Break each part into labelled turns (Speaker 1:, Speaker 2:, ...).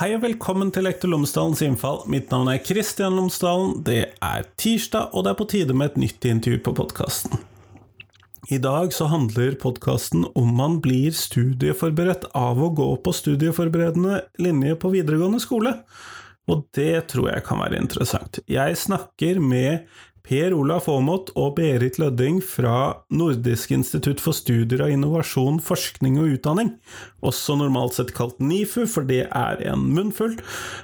Speaker 1: Hei og velkommen til Lektor Lomsdalens innfall. Mitt navn er Kristian Lomsdalen. Det er tirsdag, og det er på tide med et nytt intervju på podkasten. I dag så handler podkasten om man blir studieforberedt av å gå på studieforberedende linje på videregående skole. Og det tror jeg kan være interessant. Jeg snakker med Per Olaf Aamodt og Berit Lødding fra Nordisk institutt for studier av innovasjon, forskning og utdanning, også normalt sett kalt NIFU, for det er en munnfull,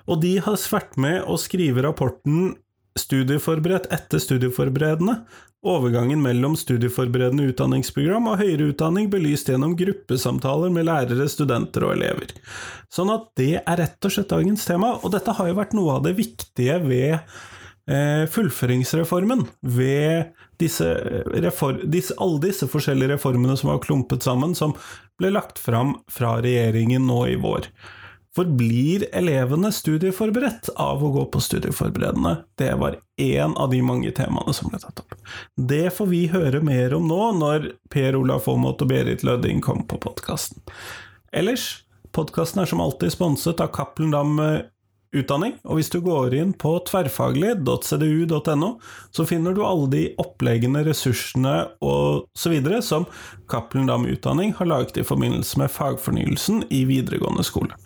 Speaker 1: og de har vært med å skrive rapporten Studieforberedt etter studieforberedende, overgangen mellom studieforberedende utdanningsprogram og høyere utdanning belyst gjennom gruppesamtaler med lærere, studenter og elever. Sånn at det er rett og slett dagens tema, og dette har jo vært noe av det viktige ved fullføringsreformen ved disse, disse, alle disse forskjellige reformene som var klumpet sammen, som ble lagt fram fra regjeringen nå i vår. For blir elevene studieforberedt av å gå på studieforberedende? Det var én av de mange temaene som ble tatt opp. Det får vi høre mer om nå, når Per Olaf Aamodt og Berit Lødding kom på podkasten. Ellers, podkasten er som alltid sponset av Cappelen Dam utdanning, og hvis du går inn på tverrfaglig.cdu.no, så finner du alle de oppleggene, ressursene videre som Cappelen Dam Utdanning har laget i forbindelse med fagfornyelsen i videregående skole.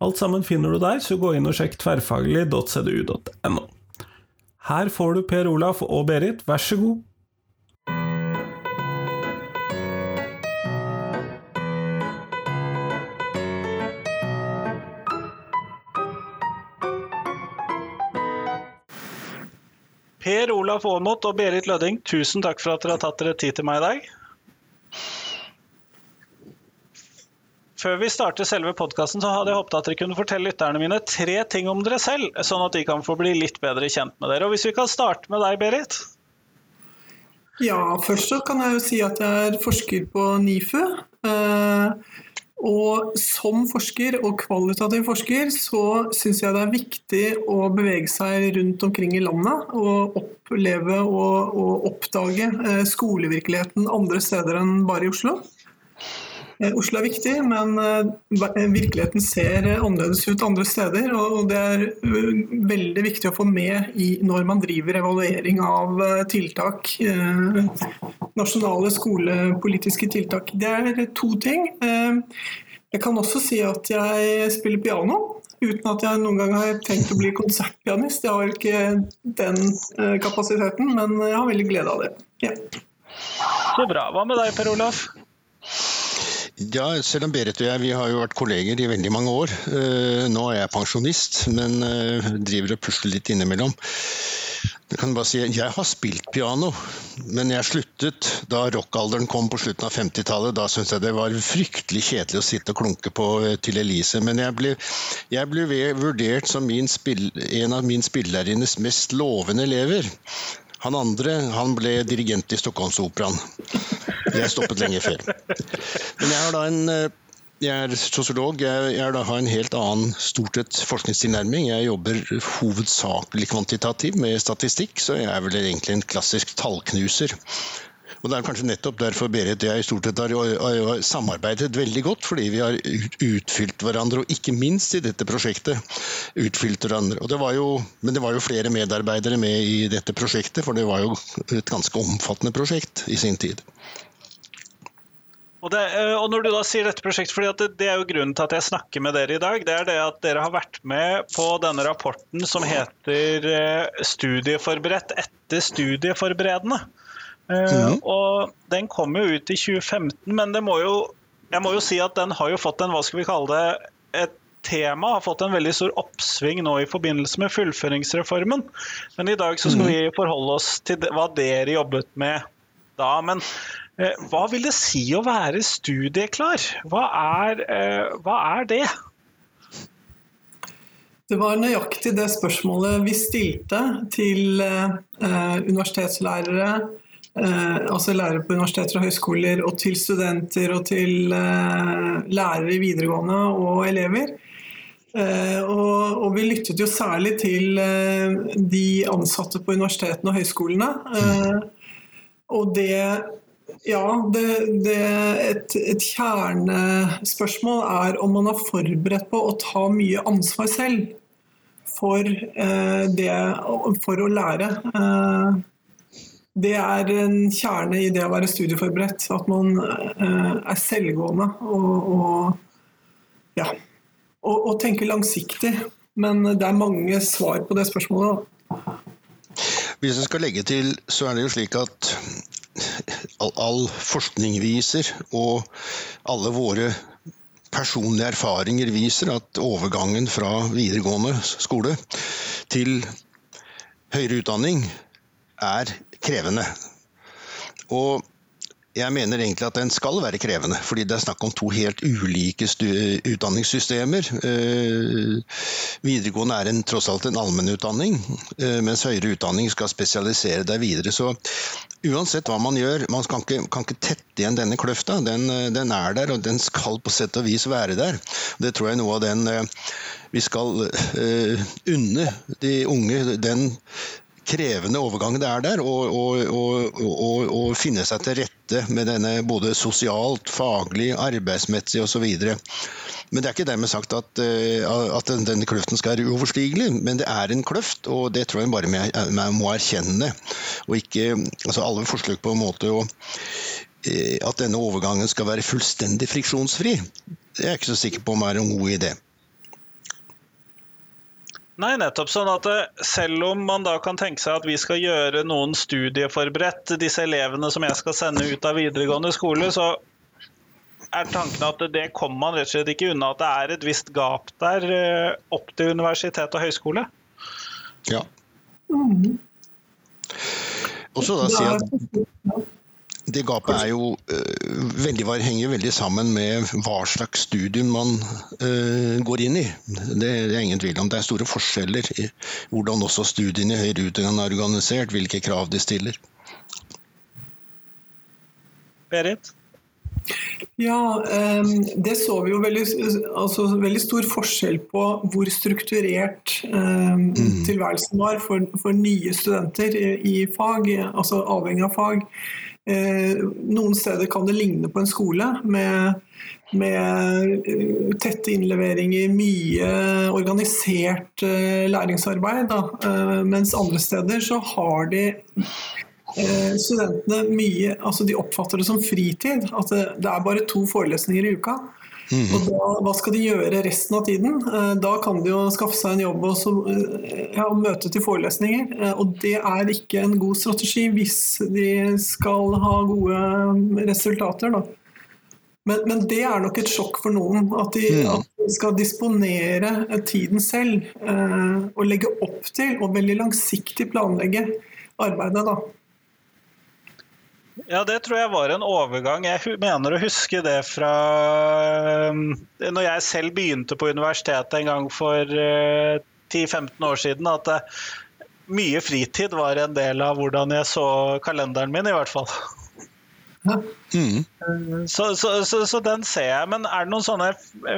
Speaker 1: Alt sammen finner du der, så gå inn og sjekk tverrfaglig.cdu.no. Her får du Per Olaf og Berit, vær så god. Per Olaf Aamodt og Berit Lødding, tusen takk for at dere har tatt dere tid til meg i dag. Før vi starter selve podkasten, hadde jeg håpet at dere kunne fortelle lytterne mine tre ting om dere selv, sånn at de kan få bli litt bedre kjent med dere. Og Hvis vi kan starte med deg, Berit?
Speaker 2: Ja, først så kan jeg jo si at jeg er forsker på NIFU. Eh, og som forsker og kvalitativ forsker så syns jeg det er viktig å bevege seg rundt omkring i landet og oppleve og, og oppdage eh, skolevirkeligheten andre steder enn bare i Oslo. Eh, Oslo er viktig, men eh, virkeligheten ser annerledes ut andre steder. Og det er veldig viktig å få med når man driver evaluering av tiltak. Nasjonale skolepolitiske tiltak. Det er to ting. Jeg kan også si at jeg spiller piano. Uten at jeg noen gang har tenkt å bli konsertpianist. Jeg har ikke den kapasiteten, men jeg har veldig glede av det. Ja.
Speaker 1: Så bra. Hva med deg, Per Olaf?
Speaker 3: Ja, selv om Berit og jeg vi har jo vært kolleger i veldig mange år. Nå er jeg pensjonist, men driver og pusler litt innimellom. Jeg kan bare si, jeg har spilt piano, men jeg sluttet da rockalderen kom på slutten av 50-tallet. Da syntes jeg det var fryktelig kjedelig å sitte og klunke på eh, til Elise. Men jeg ble, jeg ble vurdert som spill, en av min spillerinnes mest lovende elever. Han andre han ble dirigent i Stockholmsoperaen. Jeg stoppet lenge før. Men jeg har da en eh, jeg er sosiolog. Jeg, jeg har en helt annen stort sett forskningstilnærming. Jeg jobber hovedsakelig kvantitativ med statistikk, så jeg er vel egentlig en klassisk tallknuser. Og Det er kanskje nettopp derfor Berit og jeg i stort sett har samarbeidet veldig godt, fordi vi har utfylt hverandre, og ikke minst i dette prosjektet utfylt hverandre. Det jo, men det var jo flere medarbeidere med i dette prosjektet, for det var jo et ganske omfattende prosjekt i sin tid.
Speaker 1: Og, det, eh, og, når du da sier dette prosjektet, fordi det, det, er jo grunnen til at jeg snakker med dere i dag, det er det at dere har vært med på denne rapporten som heter eh, 'Studieforberedt etter studieforberedende'. Mm. Og den kom jo ut i 2015, men det må jo, jeg må jo si at den har jo fått en hva skal vi kalle det, et tema har fått en veldig stor oppsving nå i forbindelse med fullføringsreformen. Men i dag så skal mm. vi forholde oss til hva dere jobbet med da. Men hva vil det si å være studieklar? Hva er, eh, hva er det?
Speaker 2: Det var nøyaktig det spørsmålet vi stilte til eh, universitetslærere, altså lærere på universiteter og høyskoler, og til studenter og til lærere i videregående og elever. Og, og, vi lyttet jo særlig til de ansatte på universitetene og høyskolene. Og det Ja, det, det, et, et, kjernespørsmål er om man er forberedt på å ta mye ansvar selv for, eh, det, for å lære. Eh, det er en kjerne i det å være studieforberedt. At man eh, er selvgående og, og, ja, og, og tenker langsiktig. Men det er mange svar på det spørsmålet.
Speaker 3: Hvis jeg skal legge til, så er det jo slik at all, all forskning viser, og alle våre personlige erfaringer viser, at overgangen fra videregående skole til høyere utdanning er krevende. Og jeg mener egentlig at den skal være krevende, fordi det er snakk om to helt ulike utdanningssystemer. Eh, videregående er en, tross alt en allmennutdanning, eh, mens høyere utdanning skal spesialisere deg videre. Så uansett hva man gjør, man kan ikke, kan ikke tette igjen denne kløfta. Den, eh, den, er der, og den skal på sett og vis være der. Det tror jeg er noe av den vi skal unne de unge den krevende overgang det er der, å finne seg til rette med denne både sosialt, faglig, arbeidsmessig osv. Men det er ikke dermed sagt at, eh, at denne kløften skal være uoverstigelig, men det er en kløft, og det tror jeg bare man må erkjenne. Og ikke altså alle forsøk på en måte å eh, at denne overgangen skal være fullstendig friksjonsfri, det er jeg ikke så sikker på om er en god idé.
Speaker 1: Nei, nettopp. Sånn at eh, selv om man da kan tenke seg at vi skal gjøre noen studieforberedt, disse elevene som jeg skal sende ut av videregående skole, så er tanken at det kommer man rett og slett ikke unna at det er et visst gap der eh, opp til universitet og høyskole.
Speaker 3: Ja. Mm. Og så da si at det gapet er jo uh, veldig, henger veldig sammen med hva slags studium man uh, går inn i. Det, det, er ingen tvil om. Det er store forskjeller i hvordan også studiene i høyere utdanning er organisert, hvilke krav de stiller.
Speaker 1: Berit?
Speaker 2: Ja, um, det så vi jo veldig, altså, veldig stor forskjell på hvor strukturert mm. tilværelsen var for, for nye studenter i, i fag, altså avhengig av fag. Eh, noen steder kan det ligne på en skole med, med eh, tette innleveringer, mye organisert eh, læringsarbeid. Da. Mens andre steder så har de studentene mye Altså de oppfatter det som fritid. At det, det er bare to forelesninger i uka. Mm. Og da, hva skal de gjøre resten av tiden? Eh, da kan de jo skaffe seg en jobb og så, eh, ja, møte til forelesninger. Eh, og det er ikke en god strategi hvis de skal ha gode resultater. Da. Men, men det er nok et sjokk for noen. At de, ja. at de skal disponere tiden selv. Og legge opp til, og veldig langsiktig planlegge arbeidet. da.
Speaker 1: Ja, det tror jeg var en overgang. Jeg mener å huske det fra um, når jeg selv begynte på universitetet en gang for 10-15 uh, år siden. At uh, mye fritid var en del av hvordan jeg så kalenderen min, i hvert fall. Mm. Så, så, så, så, den ser jeg. Men er det noen sånne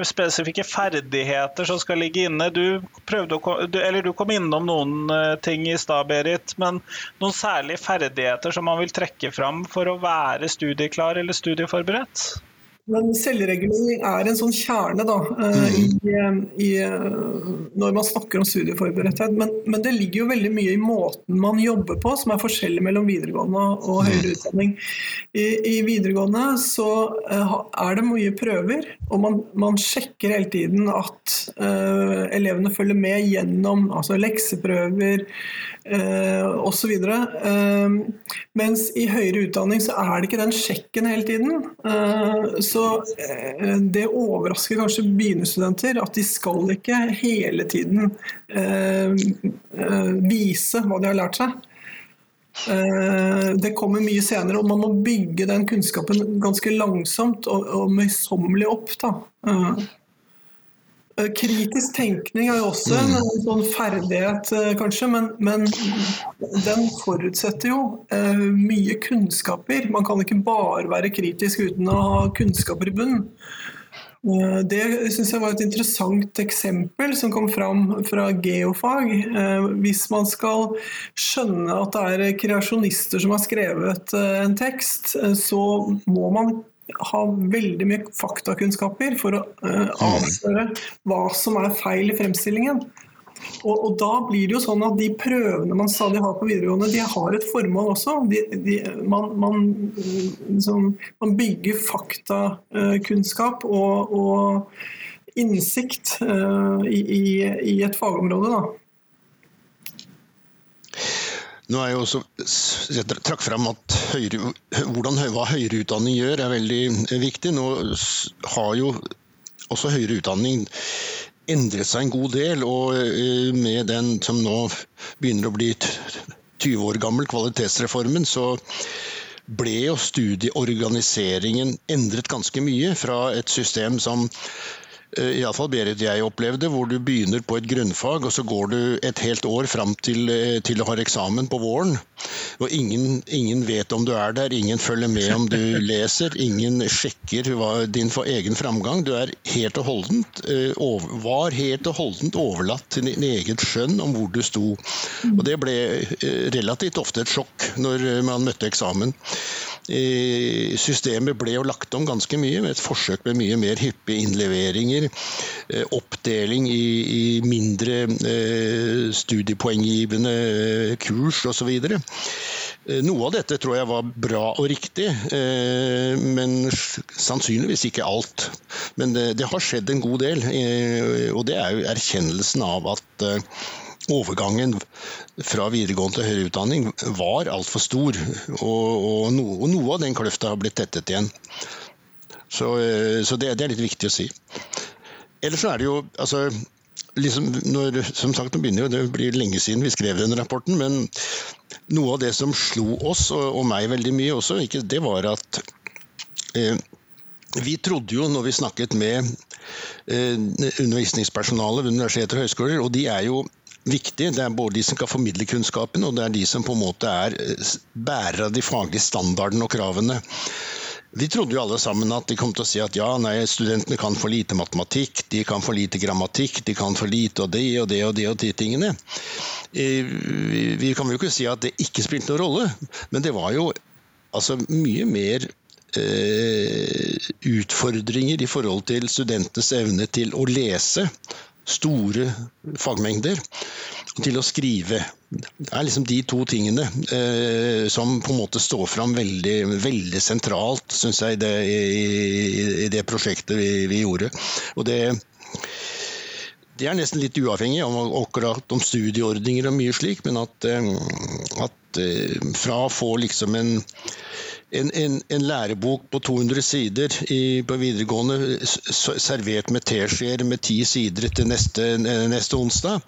Speaker 1: spesifikke ferdigheter som skal ligge inne? Du, å, du, eller du kom innom noen eh, ting i stad, Berit. Men noen særlige ferdigheter som man vil trekke fram for å være studieklar eller studieforberedt?
Speaker 2: Men selvregulering er en sånn kjerne da, eh, i, mm. i, når man snakker om studieforberedthet. Men, men, det ligger jo veldig mye i måten man jobber på som er forskjellig mellom videregående og mm. høyere utdanning. I, i videregående så er det mye prøver, og man, man sjekker hele tiden at uh, elevene følger med gjennom altså lekseprøver uh, osv. Eh, mens i høyere utdanning så er det ikke den sjekken hele tiden. Eh, så eh, det overrasker kanskje begynnerstudenter at de skal ikke hele tiden eh, eh, vise hva de har lært seg. Det kommer mye senere, og man må bygge den kunnskapen ganske langsomt og, og møysommelig opp. Da. Eh, kritisk tenkning er jo også en, en sånn ferdighet, eh, kanskje, men, men, den forutsetter jo eh, mye kunnskaper. Man kan ikke bare være kritisk uten å ha kunnskaper i bunnen. Eh, Det syns jeg var et interessant eksempel som kom fram fra geofag. Eh, Hvis man skal skjønne at det er kreasjonister som har skrevet en tekst, så må man ha veldig mye faktakunnskaper for å uh, avsløre hva som er feil i fremstillingen. Og, og da blir det jo sånn at de prøvene man stadig har på videregående, de har et formål også. De, de, man, man, liksom, man bygger faktakunnskap og, og innsikt uh, i, i, i et fagområde. Da.
Speaker 3: Nå er jeg også, jeg trakk frem at høyere, hvordan, hva høyere utdanning gjør er veldig viktig. Nå har jo også høyere utdanning endret seg en god del, og eh, med den som nå begynner å bli 20 år gammel, kvalitetsreformen, så ble jo studieorganiseringen endret ganske mye fra et system som eh, iallfall Berit jeg opplevde, hvor du begynner på et grunnfag, og så går du et helt år fram til, eh, til du har eksamen på våren. Og ingen, ingen vet om du er der, ingen følger med om du leser, ingen sjekker din for egen framgang. Du er helt og holdent, eh, over, var helt og holdent overlatt til din eget skjønn om hvor du sto. Og det ble eh, relativt ofte et sjokk når eh, man møtte eksamen. Systemet ble jo lagt om ganske mye, med et forsøk med mye mer hyppige innleveringer, eh, oppdeling i, i mindre eh, studiepoenggivende eh, kurs osv. Noe av dette tror jeg var bra og riktig, men sannsynligvis ikke alt. Men det, det har skjedd en god del, og det er jo erkjennelsen av at overgangen fra videregående til høyere utdanning var altfor stor. Og, og, noe, og noe av den kløfta har blitt tettet igjen. Så, eh, så det, det er litt viktig å si. Ellers så er det jo altså, liksom når, Som sagt, nå begynner jo det blir lenge siden vi skrev den rapporten, men noe av det som slo oss og, og meg veldig mye også, ikke, det var at eh, vi trodde jo når vi snakket med eh, undervisningspersonalet ved universiteter og høyskoler, og de er jo viktige. Det er både de som kan formidle kunnskapen, og det er de som på en måte er eh, bærere av de faglige standardene og kravene. Vi trodde jo alle sammen at de kom til å si at ja, nei, studentene kan for lite matematikk, de kan for lite grammatikk, de kan for lite og det og det og det og de tingene. Eh, Vi vi kan jo ikke si at det ikke spilte noen rolle, men det var jo altså mye mer eh, utfordringer i forhold til studentenes evne til å lese store fagmengder til å skrive. Det er liksom de to tingene eh, som på en måte står fram veldig, veldig sentralt, syns jeg, det, i, i det prosjektet vi, vi gjorde. Og det, det er nesten litt uavhengig om akkurat om studieordninger og mye slik, men at, eh, at eh, fra å få liksom en en, en, en lærebok på 200 sider i, på videregående servert med teskjeer med ti sider til neste, neste onsdag,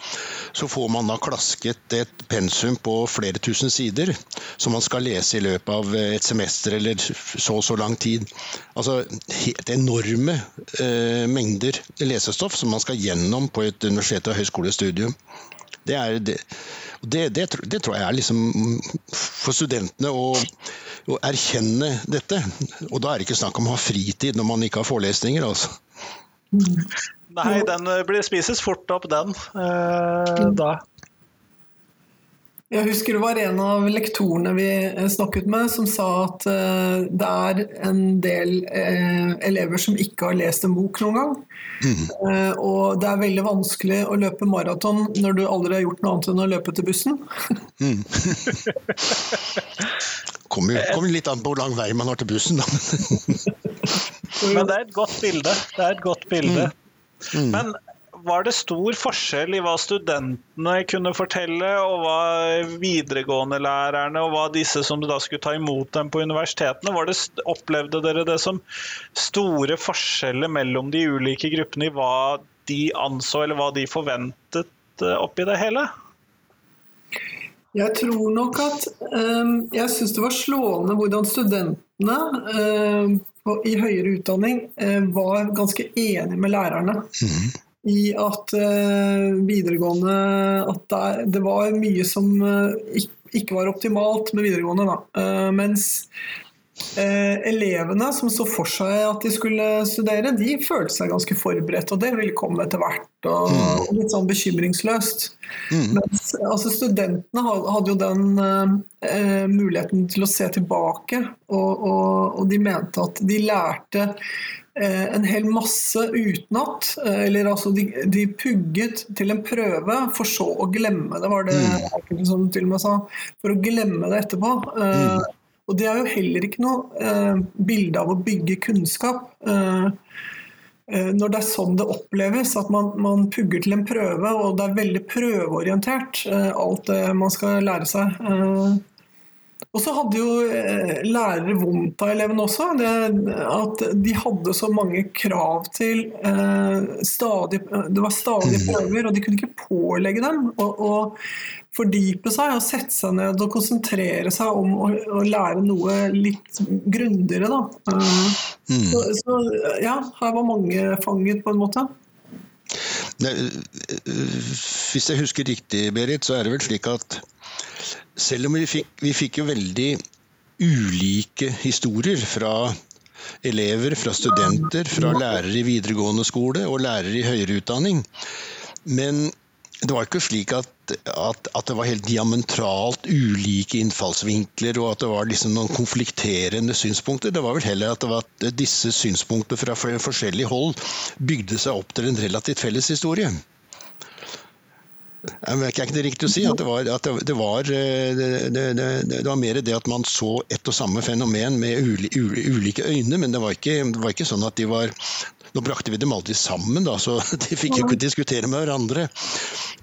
Speaker 3: så får man da klasket et pensum på flere tusen sider som man skal lese i løpet av et semester eller så og så lang tid. Altså helt enorme eh, mengder lesestoff som man skal gjennom på et universitet- og høyskolestudium. Det, er, det, det, det, det tror jeg er liksom for studentene å, å erkjenne dette. Og da er det ikke snakk om å ha fritid når man ikke har forelesninger, altså.
Speaker 4: Nei, den eh, blir spises fort opp, den. eh, da.
Speaker 2: Jeg husker det var en av lektorene vi eh, snakket med som sa at eh, det er en del eh, elever som ikke har lest en bok noen gang. Mm. og det er veldig vanskelig å løpe maraton når du aldri har gjort noe annet enn å løpe til bussen.
Speaker 3: Kommer jo kom litt an på hvor lang vei man har til bussen, da.
Speaker 4: Men det er et godt bilde. Det er et godt bilde. Men var det stor forskjell i hva studentene kunne fortelle, og hva videregående-lærerne og hva disse som da skulle ta imot dem på universitetene, var det, opplevde dere det som store forskjeller mellom de ulike gruppene i hva de anså eller hva de forventet eh, oppi det hele?
Speaker 2: Jeg tror nok at um, Jeg syns det var slående hvordan studentene eh, i høyere utdanning uh, var ganske enige med lærerne. I at eh, videregående At det, det var mye som eh, ikke var optimalt med videregående. Da. Eh, mens elevene som så for seg at de skulle studere, de følte seg ganske forberedt, og det ville komme etter hvert. Og, og litt sånn bekymringsløst. Mens altså, studentene hadde jo den eh, muligheten til å se tilbake, og, og, og de mente at de lærte en hel masse utenat. eh, Eller altså de, de pugget til en prøve, for så å glemme det, var det mm. som til og med sa. For å glemme det etterpå. Eh, Og det er jo heller ikke noe eh, bilde av å bygge kunnskap. Eh, eh, når det er sånn det oppleves, at man, man pugger til en prøve, og det er veldig prøveorientert, eh, alt det man skal lære seg. Eh, og så hadde jo eh, lærere vondt av elevene også. Det, at de hadde så mange krav til eh, stadig, Det var stadig prøver, og de kunne ikke pålegge dem å, å fordype seg og sette seg ned og konsentrere seg om å, å lære noe litt grundigere. Da. Mm. så, så ja, her var mange fanget, på en måte.
Speaker 3: Øh, Hvis jeg husker riktig, Berit, så er det vel slik at selv om vi fikk, vi fikk jo veldig ulike historier fra elever, fra studenter, fra lærere i videregående skole og lærere i høyere utdanning. Men det var ikke slik at, at, at det var helt diametralt ulike innfallsvinkler, og at det var liksom noen konflikterende synspunkter. Det var vel heller at, var at disse synspunktene fra forskjellig hold bygde seg opp til en relativt felles historie. Er ikke det riktig å si? At det var, at det, det var, det, det, det var mer det at man så ett og samme fenomen med uli, uli, ulike øyne, men det var, ikke, det var ikke sånn at de var Nå brakte vi dem aldri sammen, da, så de fikk jo ikke diskutere med hverandre.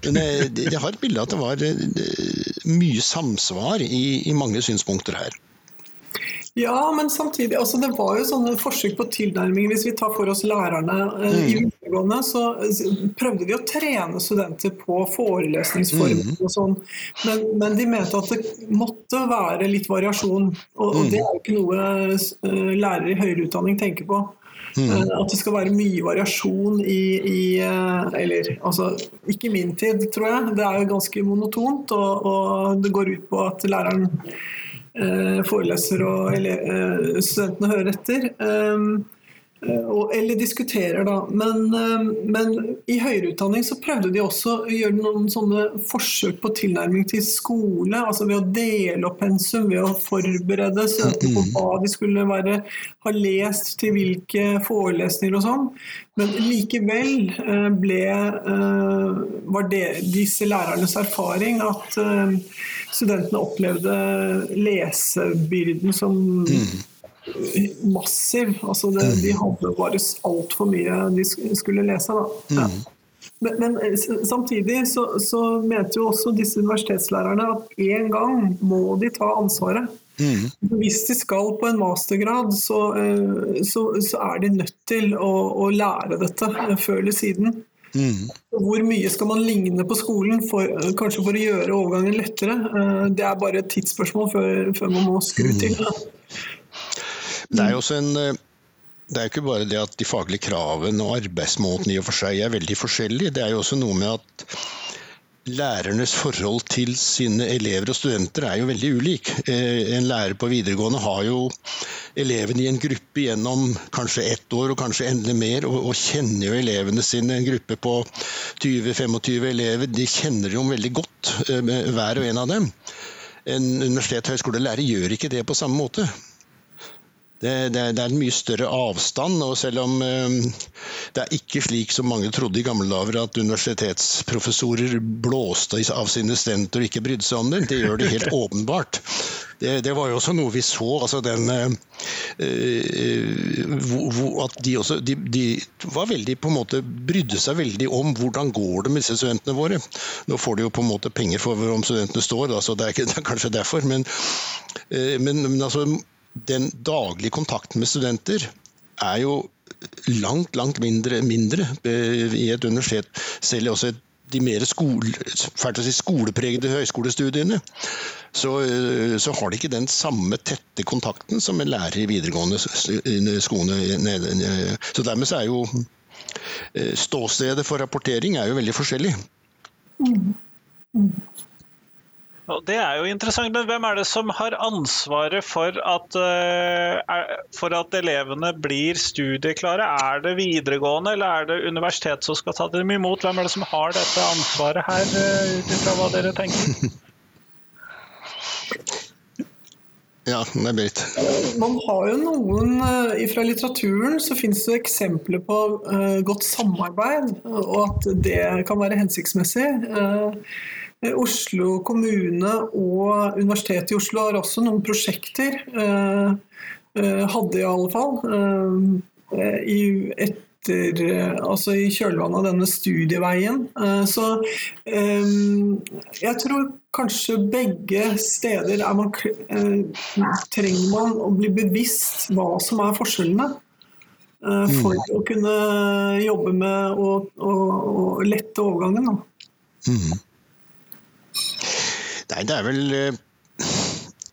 Speaker 3: Men jeg, jeg har et bilde av at det var mye samsvar i, i mange synspunkter her.
Speaker 2: Ja, men samtidig altså Det var jo sånne forsøk på tilnærming. Hvis vi tar for oss lærerne eh, i videregående, så prøvde de å trene studenter på forelesningsformer og sånn. Men, men, de mente at det måtte være litt variasjon. Og, og det er jo ikke noe uh, lærere i høyere utdanning tenker på. Mm. At det skal være mye variasjon i, i Eller altså, ikke min tid, tror jeg. Det er jo ganske monotont, og, og det går ut på at læreren foreleser og studentene hører etter. Eller diskuterer, da. Men, men, i høyere utdanning så prøvde de også å gjøre noen sånne forsøk på tilnærming til skole. altså Ved å dele opp pensum, ved å forberede søkere på hva de skulle være, ha lest til hvilke forelesninger og sånn. Men likevel ble, var det disse lærernes erfaring at studentene opplevde lesebyrden som massiv. Altså det, de hadde bare altfor mye de skulle lese. Da. Ja. Men, men, samtidig så, så, mente jo også disse universitetslærerne at en gang må de ta ansvaret. Mm. Hvis de skal på en mastergrad, så, så, så er de nødt til å, å lære dette før eller siden. Mm. Hvor mye skal man ligne på skolen for, kanskje for å gjøre overgangen lettere? Det er bare et tidsspørsmål før, før man må skru til.
Speaker 3: Det er jo også en det er jo ikke bare det at de faglige kravene og arbeidsmåten i og for seg er veldig forskjellige. Det er jo også noe med at lærernes forhold til sine elever og studenter er jo veldig ulik. En lærer på videregående har jo elevene i en gruppe gjennom kanskje ett år og kanskje enda mer, og, og kjenner jo elevene sine. En gruppe på 20-25 elever, de kjenner jo veldig godt, hver og en av dem. En universitet- og høyskolelærer gjør ikke det på samme måte. Det, det, det, er en mye større avstand, og selv om um, det er ikke slik som mange trodde i gamle dager at universitetsprofessorer blåste av sine studenter og ikke brydde seg om det, det gjør de helt åpenbart. Det, det, var jo også noe vi så. altså den uh, uh, At de også de, de, var veldig på en måte brydde seg veldig om hvordan går det med disse studentene våre. Nå får de jo på en måte penger for om studentene står, da, så det er, ikke, det er kanskje derfor. Men, men, men altså den daglige kontakten med studenter er jo langt, langt mindre, mindre i et universitet. Selv også de mer skole, si skolepregede høyskolestudiene. Så, så, har de ikke den samme tette kontakten som en lærer i videregående skole. Så dermed så er jo ståstedet for rapportering er jo veldig forskjellig.
Speaker 2: Mm. Mm.
Speaker 1: Det er jo interessant, men hvem er det som har ansvaret for at, uh, for at elevene blir studieklare? Er det videregående eller er det universitetet som skal ta dem imot? Hvem er det som har dette ansvaret her, uh, ut ifra hva dere tenker?
Speaker 3: Ja, det er Berit.
Speaker 2: Man har jo noen Fra litteraturen så finnes det eksempler på godt samarbeid, og at det kan være hensiktsmessig. Oslo kommune og Universitetet i Oslo har også noen prosjekter. Uh, hadde i alle fall. I et altså i kjølvannet av denne studieveien. Så jeg tror kanskje begge steder man, trenger man å bli bevisst hva som er forskjellene. For mm. å kunne jobbe med å, å, å lette overgangen. Mm.
Speaker 3: Nei, det er vel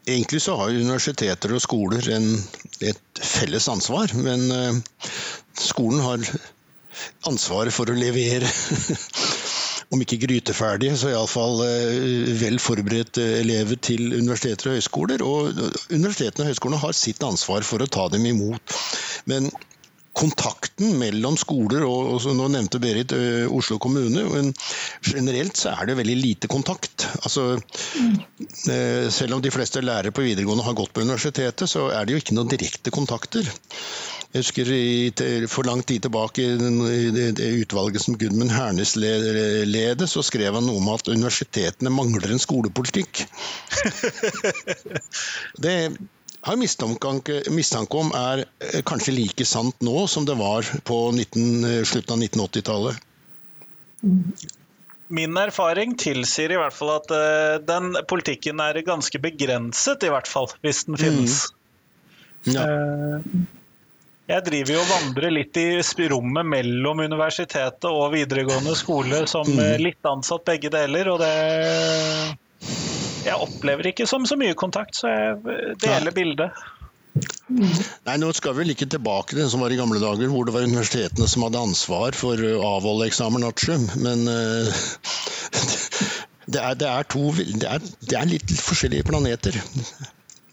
Speaker 3: Egentlig så har universiteter og skoler en, et felles ansvar, men skolen har ansvaret for å levere om ikke gryteferdige, så iallfall eh, vel forberedte elever til universiteter og høyskoler. Og universitetene og høyskolene har sitt ansvar for å ta dem imot. Men kontakten mellom skoler og, og nå nevnte Berit ø, Oslo kommune, men generelt så er det veldig lite kontakt. Altså, ø, selv om de fleste lærere på videregående har gått på universitetet, så er det jo ikke noen direkte kontakter. Jeg husker i, for lang tid tilbake i det, utvalget som Gudmund Hernes ledet, så skrev han noe om at universitetene mangler en skolepolitikk. det har mistanke, om er eh, kanskje like sant nå som det var på 19, eh, slutten av 1980-tallet.
Speaker 1: Min erfaring tilsier i hvert fall at uh, den politikken er ganske begrenset, i hvert fall, hvis den finnes. Mm. Ja. Jeg driver jo og vandrer litt i rommet mellom universitetet og videregående skole som mm. Eh, litt ansatt begge deler, og det Jeg opplever ikke som så mye kontakt, så jeg deler bildet.
Speaker 3: Nei, Nå skal vi vel ikke tilbake til det som var i gamle dager, hvor det var universitetene som hadde ansvar for å avholde eksamen artium, men uh, det, er, det, er to, det, er, det er litt forskjellige planeter.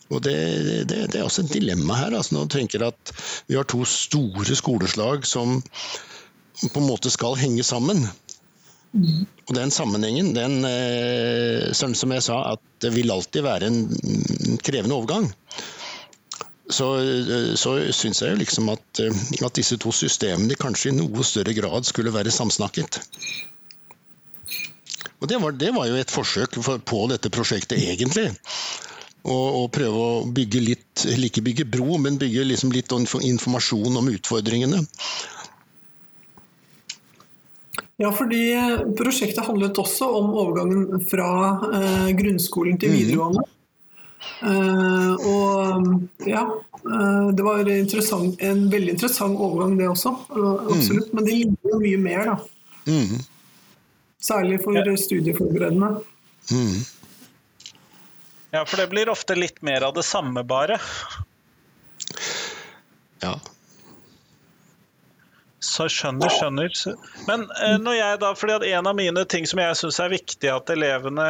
Speaker 3: Og det, det, det, er også et dilemma her. Altså, nå tenker jeg at Vi har to store skoleslag som på en måte skal henge sammen. Og den sammenhengen, den, eh, som jeg sa, at det vil alltid være en krevende overgang. Så, eh, så syns jeg liksom at, eh, at, disse to systemene kanskje i noe større grad skulle være samsnakket. Og det var, det var jo et forsøk på dette prosjektet, egentlig og, prøve å bygge litt, ikke bygge bro, men bygge liksom litt informasjon om utfordringene.
Speaker 2: Ja, fordi prosjektet handlet også om overgangen fra eh, grunnskolen til mm. videregående. Mm. Eh, og ja, eh, det var en veldig interessant overgang det også, absolutt. Mm. Men det ligner jo mye mer, da. Mm. Særlig for ja. studieforberedende. Mm.
Speaker 1: Ja, for det blir ofte litt mer av det samme, bare.
Speaker 3: Ja.
Speaker 1: Så skjønner, skjønner. Men eh, når jeg da, fordi at en av mine ting som jeg syns er viktig at elevene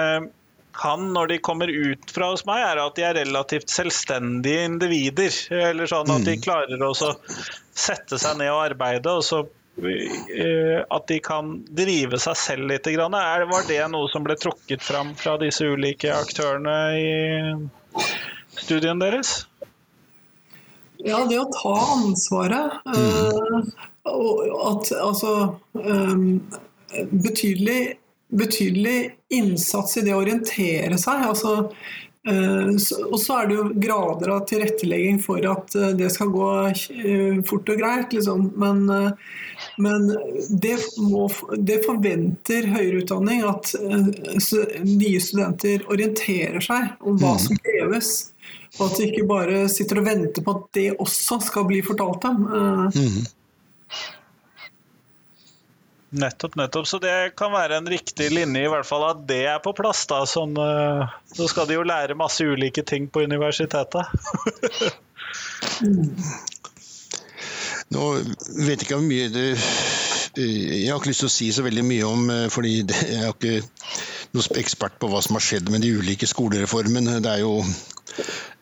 Speaker 1: kan når de kommer ut fra hos meg, er at de er relativt selvstendige individer. Eller sånn at de mm. klarer å sette seg ned og arbeide, og så Eh, at de kan drive seg selv litt. Var det noe som ble trukket fram fra disse ulike aktørene i studien deres?
Speaker 2: Ja, det å ta ansvaret. Mm. At, altså um, betydelig, betydelig innsats i det å orientere seg. Altså, Eh, og så er det jo grader av tilrettelegging for at uh, det skal gå uh, fort og greit, liksom. Men, men det, må, det, forventer høyere utdanning at nye studenter orienterer seg om hva mm. som kreves. Og at de ikke bare sitter og venter på at det også skal bli fortalt dem. Mm.
Speaker 1: Nettopp, nettopp. Så det kan være en riktig linje, i hvert fall at det er på plass. da, som, uh, Så skal de jo lære masse ulike ting på universitetet.
Speaker 3: Nå vet jeg ikke hvor mye du Jeg har ikke lyst til å si så veldig mye om eh, fordi jeg har ikke noen ekspert på hva som har skjedd med de ulike skolereformene. Det er jo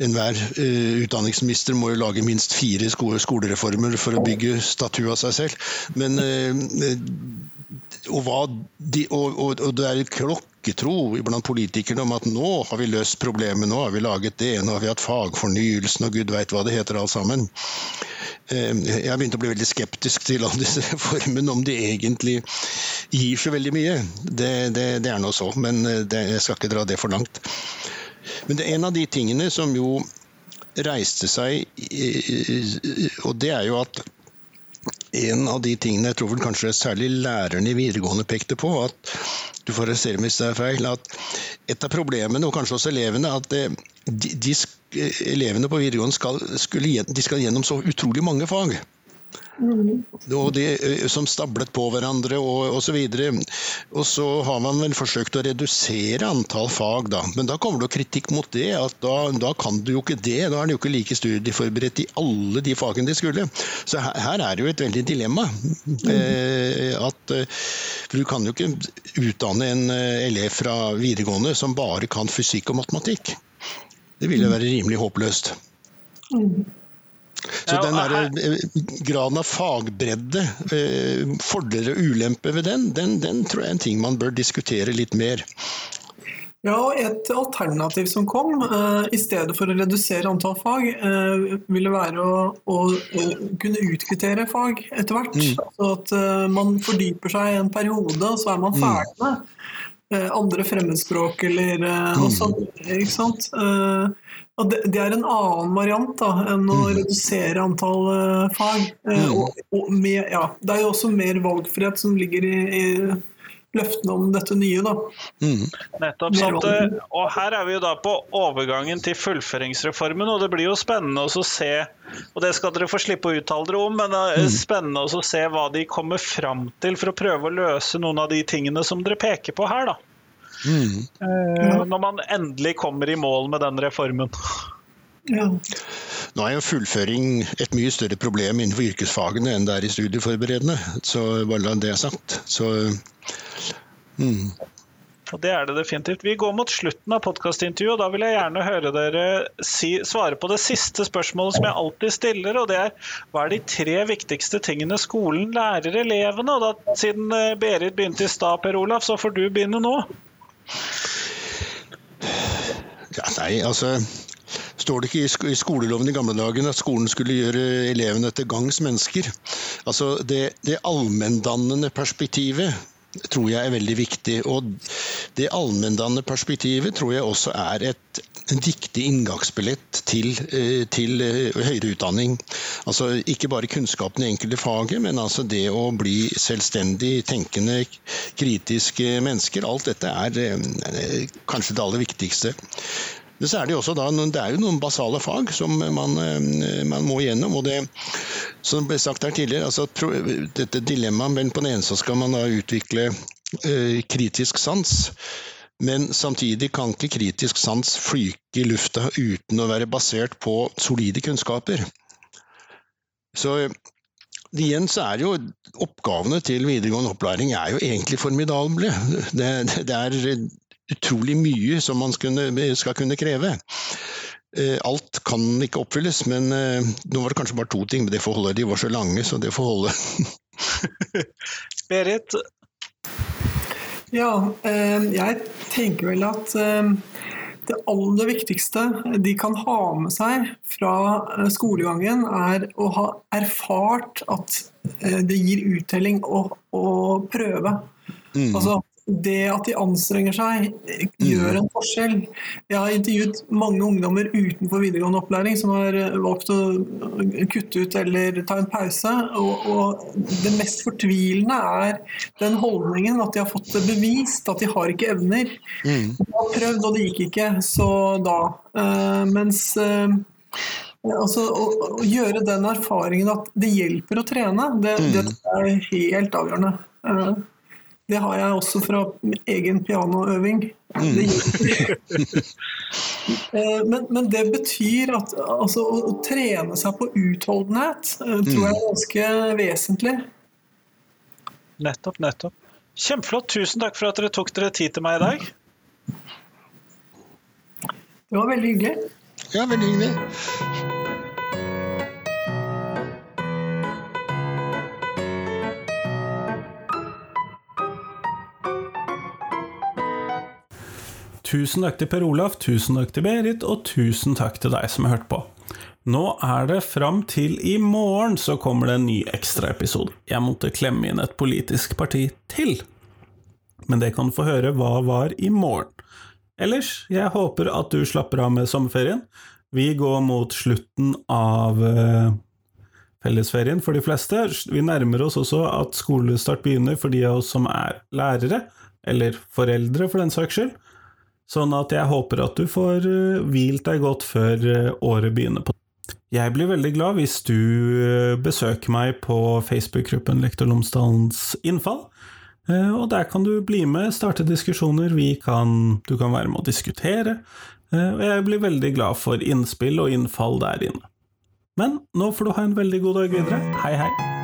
Speaker 3: Enhver uh, utdanningsminister må jo lage minst fire skolereformer for å bygge statue av seg selv. Men, uh, og, de, og, og, og, det er et klokketro blant politikerne om at nå har vi løst problemet, nå har vi laget det, nå har vi hatt fagfornyelsen og gud veit hva det heter alt sammen. Uh, jeg har begynt å bli veldig skeptisk til alle disse reformene, om de egentlig gir så veldig mye. Det, det, det er nå så, men det, jeg skal ikke dra det for langt. Men det er en av de tingene som jo reiste seg, og det er jo at en av de tingene jeg tror vel kanskje særlig lærerne i videregående pekte på, at du får arrestere meg det er feil, at et av problemene, og kanskje også elevene, at de, de, elevene på videregående skal, skulle, de skal gjennom så utrolig mange fag. Og de, som stablet på hverandre og osv. Og, og så har man vel forsøkt å redusere antall fag, da. Men da kommer det kritikk mot det. at da, da, kan du jo ikke det. Da er du jo ikke like studieforberedt i alle de fagene de skulle. Så her, her er det jo et veldig dilemma. Mm. Eh, at, for du kan jo ikke utdanne en elev fra videregående som bare kan fysikk og matematikk. Det ville være rimelig håpløst. Mm. Så den der, eh, graden av fagbredde, eh, fordeler og ulemper ved den, den, den tror jeg er en ting man bør diskutere litt mer.
Speaker 2: Ja, Et alternativ som kom, uh, i stedet for å redusere antall fag, uh, ville være å, å, å, kunne utkvittere fag etter hvert. Mm. Så at uh, man fordyper seg en periode, og så er man mm. ferdig med andre fremmedspråk eller mm. sånn. Ikke sant? Og det, det, er en annen variant da, enn å mm. redusere antall uh, fag. Uh, mm. og, og med, ja, det er jo også mer valgfrihet som ligger i, i løftene om dette nye. Da.
Speaker 4: Mm. Nettopp. Sant, og her er vi jo da på overgangen til fullføringsreformen, og det blir jo spennende å se og det skal dere få slippe å uttale dere om, men det er mm. spennende å se hva de kommer fram til for å prøve å løse noen av de tingene som dere peker på her. da. Mm. Eh, når man endelig kommer i mål med den reformen.
Speaker 3: Ja. Nå er jo fullføring et mye større problem innenfor yrkesfagene enn det er i studieforberedende. Så bare la det sagt. Så,
Speaker 4: mm. Og Det er det definitivt. Vi går mot slutten av podkastintervjuet, og da vil jeg gjerne høre dere si, svare på det siste spørsmålet som jeg alltid stiller, og det er hva er de tre viktigste tingene skolen lærer elevene? Og da, Siden eh, Berit begynte i stad, Per Olaf, så får du begynne nå.
Speaker 3: Ja, nei, altså Står det ikke i skoleloven i gamle dager at skolen skulle gjøre elevene til gangs mennesker? Altså det, det allmenndannende perspektivet tror jeg er veldig viktig. Og det allmenndannende perspektivet tror jeg også er et, en viktig inngangsbillett til, eh, til, eh, høyere utdanning. Altså ikke bare kunnskapen i enkelte faget, men altså det å bli selvstendig tenkende, kritiske mennesker. Alt dette er eh, kanskje det aller viktigste. Men så er det, også da, det er jo noen basale fag som man, man må gjennom. og det som ble sagt her tidligere, altså dette dilemmaet men på den ene så skal man da utvikle eh, kritisk sans. Men samtidig kan ikke kritisk sans flyke i lufta uten å være basert på solide kunnskaper. Så igjen så er jo oppgavene til videregående opplæring er jo egentlig formidable. Det, det er utrolig mye som man skal kunne kreve. Eh, alt kan ikke oppfylles, men eh, nå var det kanskje bare to ting. Men det får holde. De var så lange, så det får holde.
Speaker 4: Berit?
Speaker 2: Ja, eh, jeg tenker vel at det aller viktigste de kan ha med seg fra skolegangen, er å ha erfart at det gir uttelling å, å prøve. Mm. Altså det at de anstrenger seg, gjør en forskjell. Jeg har intervjuet mange ungdommer utenfor videregående opplæring som har eh, valgt å kutte ut eller ta en pause. Og, og det mest fortvilende er den holdningen at de har fått det bevist at de har ikke evner. Mm. De har prøvd, og det gikk ikke, så da. Uh, mens uh, Altså, å, å, gjøre den erfaringen at det hjelper å trene, det, mm. det er helt avgjørende. Uh, det har jeg også fra egen pianoøving. Mm. Eh, men, men, det betyr at altså, å, å, trene seg på utholdenhet eh, tror jeg er mm. ganske vesentlig.
Speaker 4: Nettopp, nettopp. Kjempeflott. Tusen takk for at dere tok dere tid til meg i dag.
Speaker 2: Det var veldig hyggelig.
Speaker 3: Ja, veldig hyggelig.
Speaker 1: Tusen takk til Per Olaf, tusen takk til Berit, og tusen takk til deg som har hørt på. Nå er det fram til i morgen så kommer det en ny ekstraepisode. Jeg måtte klemme inn et politisk parti til. Men det kan du få høre hva var i morgen. Ellers, jeg håper at du slapper av med sommerferien. Vi går mot slutten av eh, fellesferien for de fleste. Vi nærmer oss også at skolestart begynner for de av oss som er lærere, eller foreldre for den saks skyld. Sånn at jeg håper at du får eh, hvilt deg godt før eh, året begynner på. Jeg blir veldig glad hvis du eh, besøker meg på Facebook-gruppen Lektor Lomsdalens innfall. Og der kan du bli med, starte diskusjoner, kan, du kan være med å diskutere. Og jeg blir veldig glad for innspill og innfall der inne. Men nå får du ha en veldig god dag videre. Hei, hei.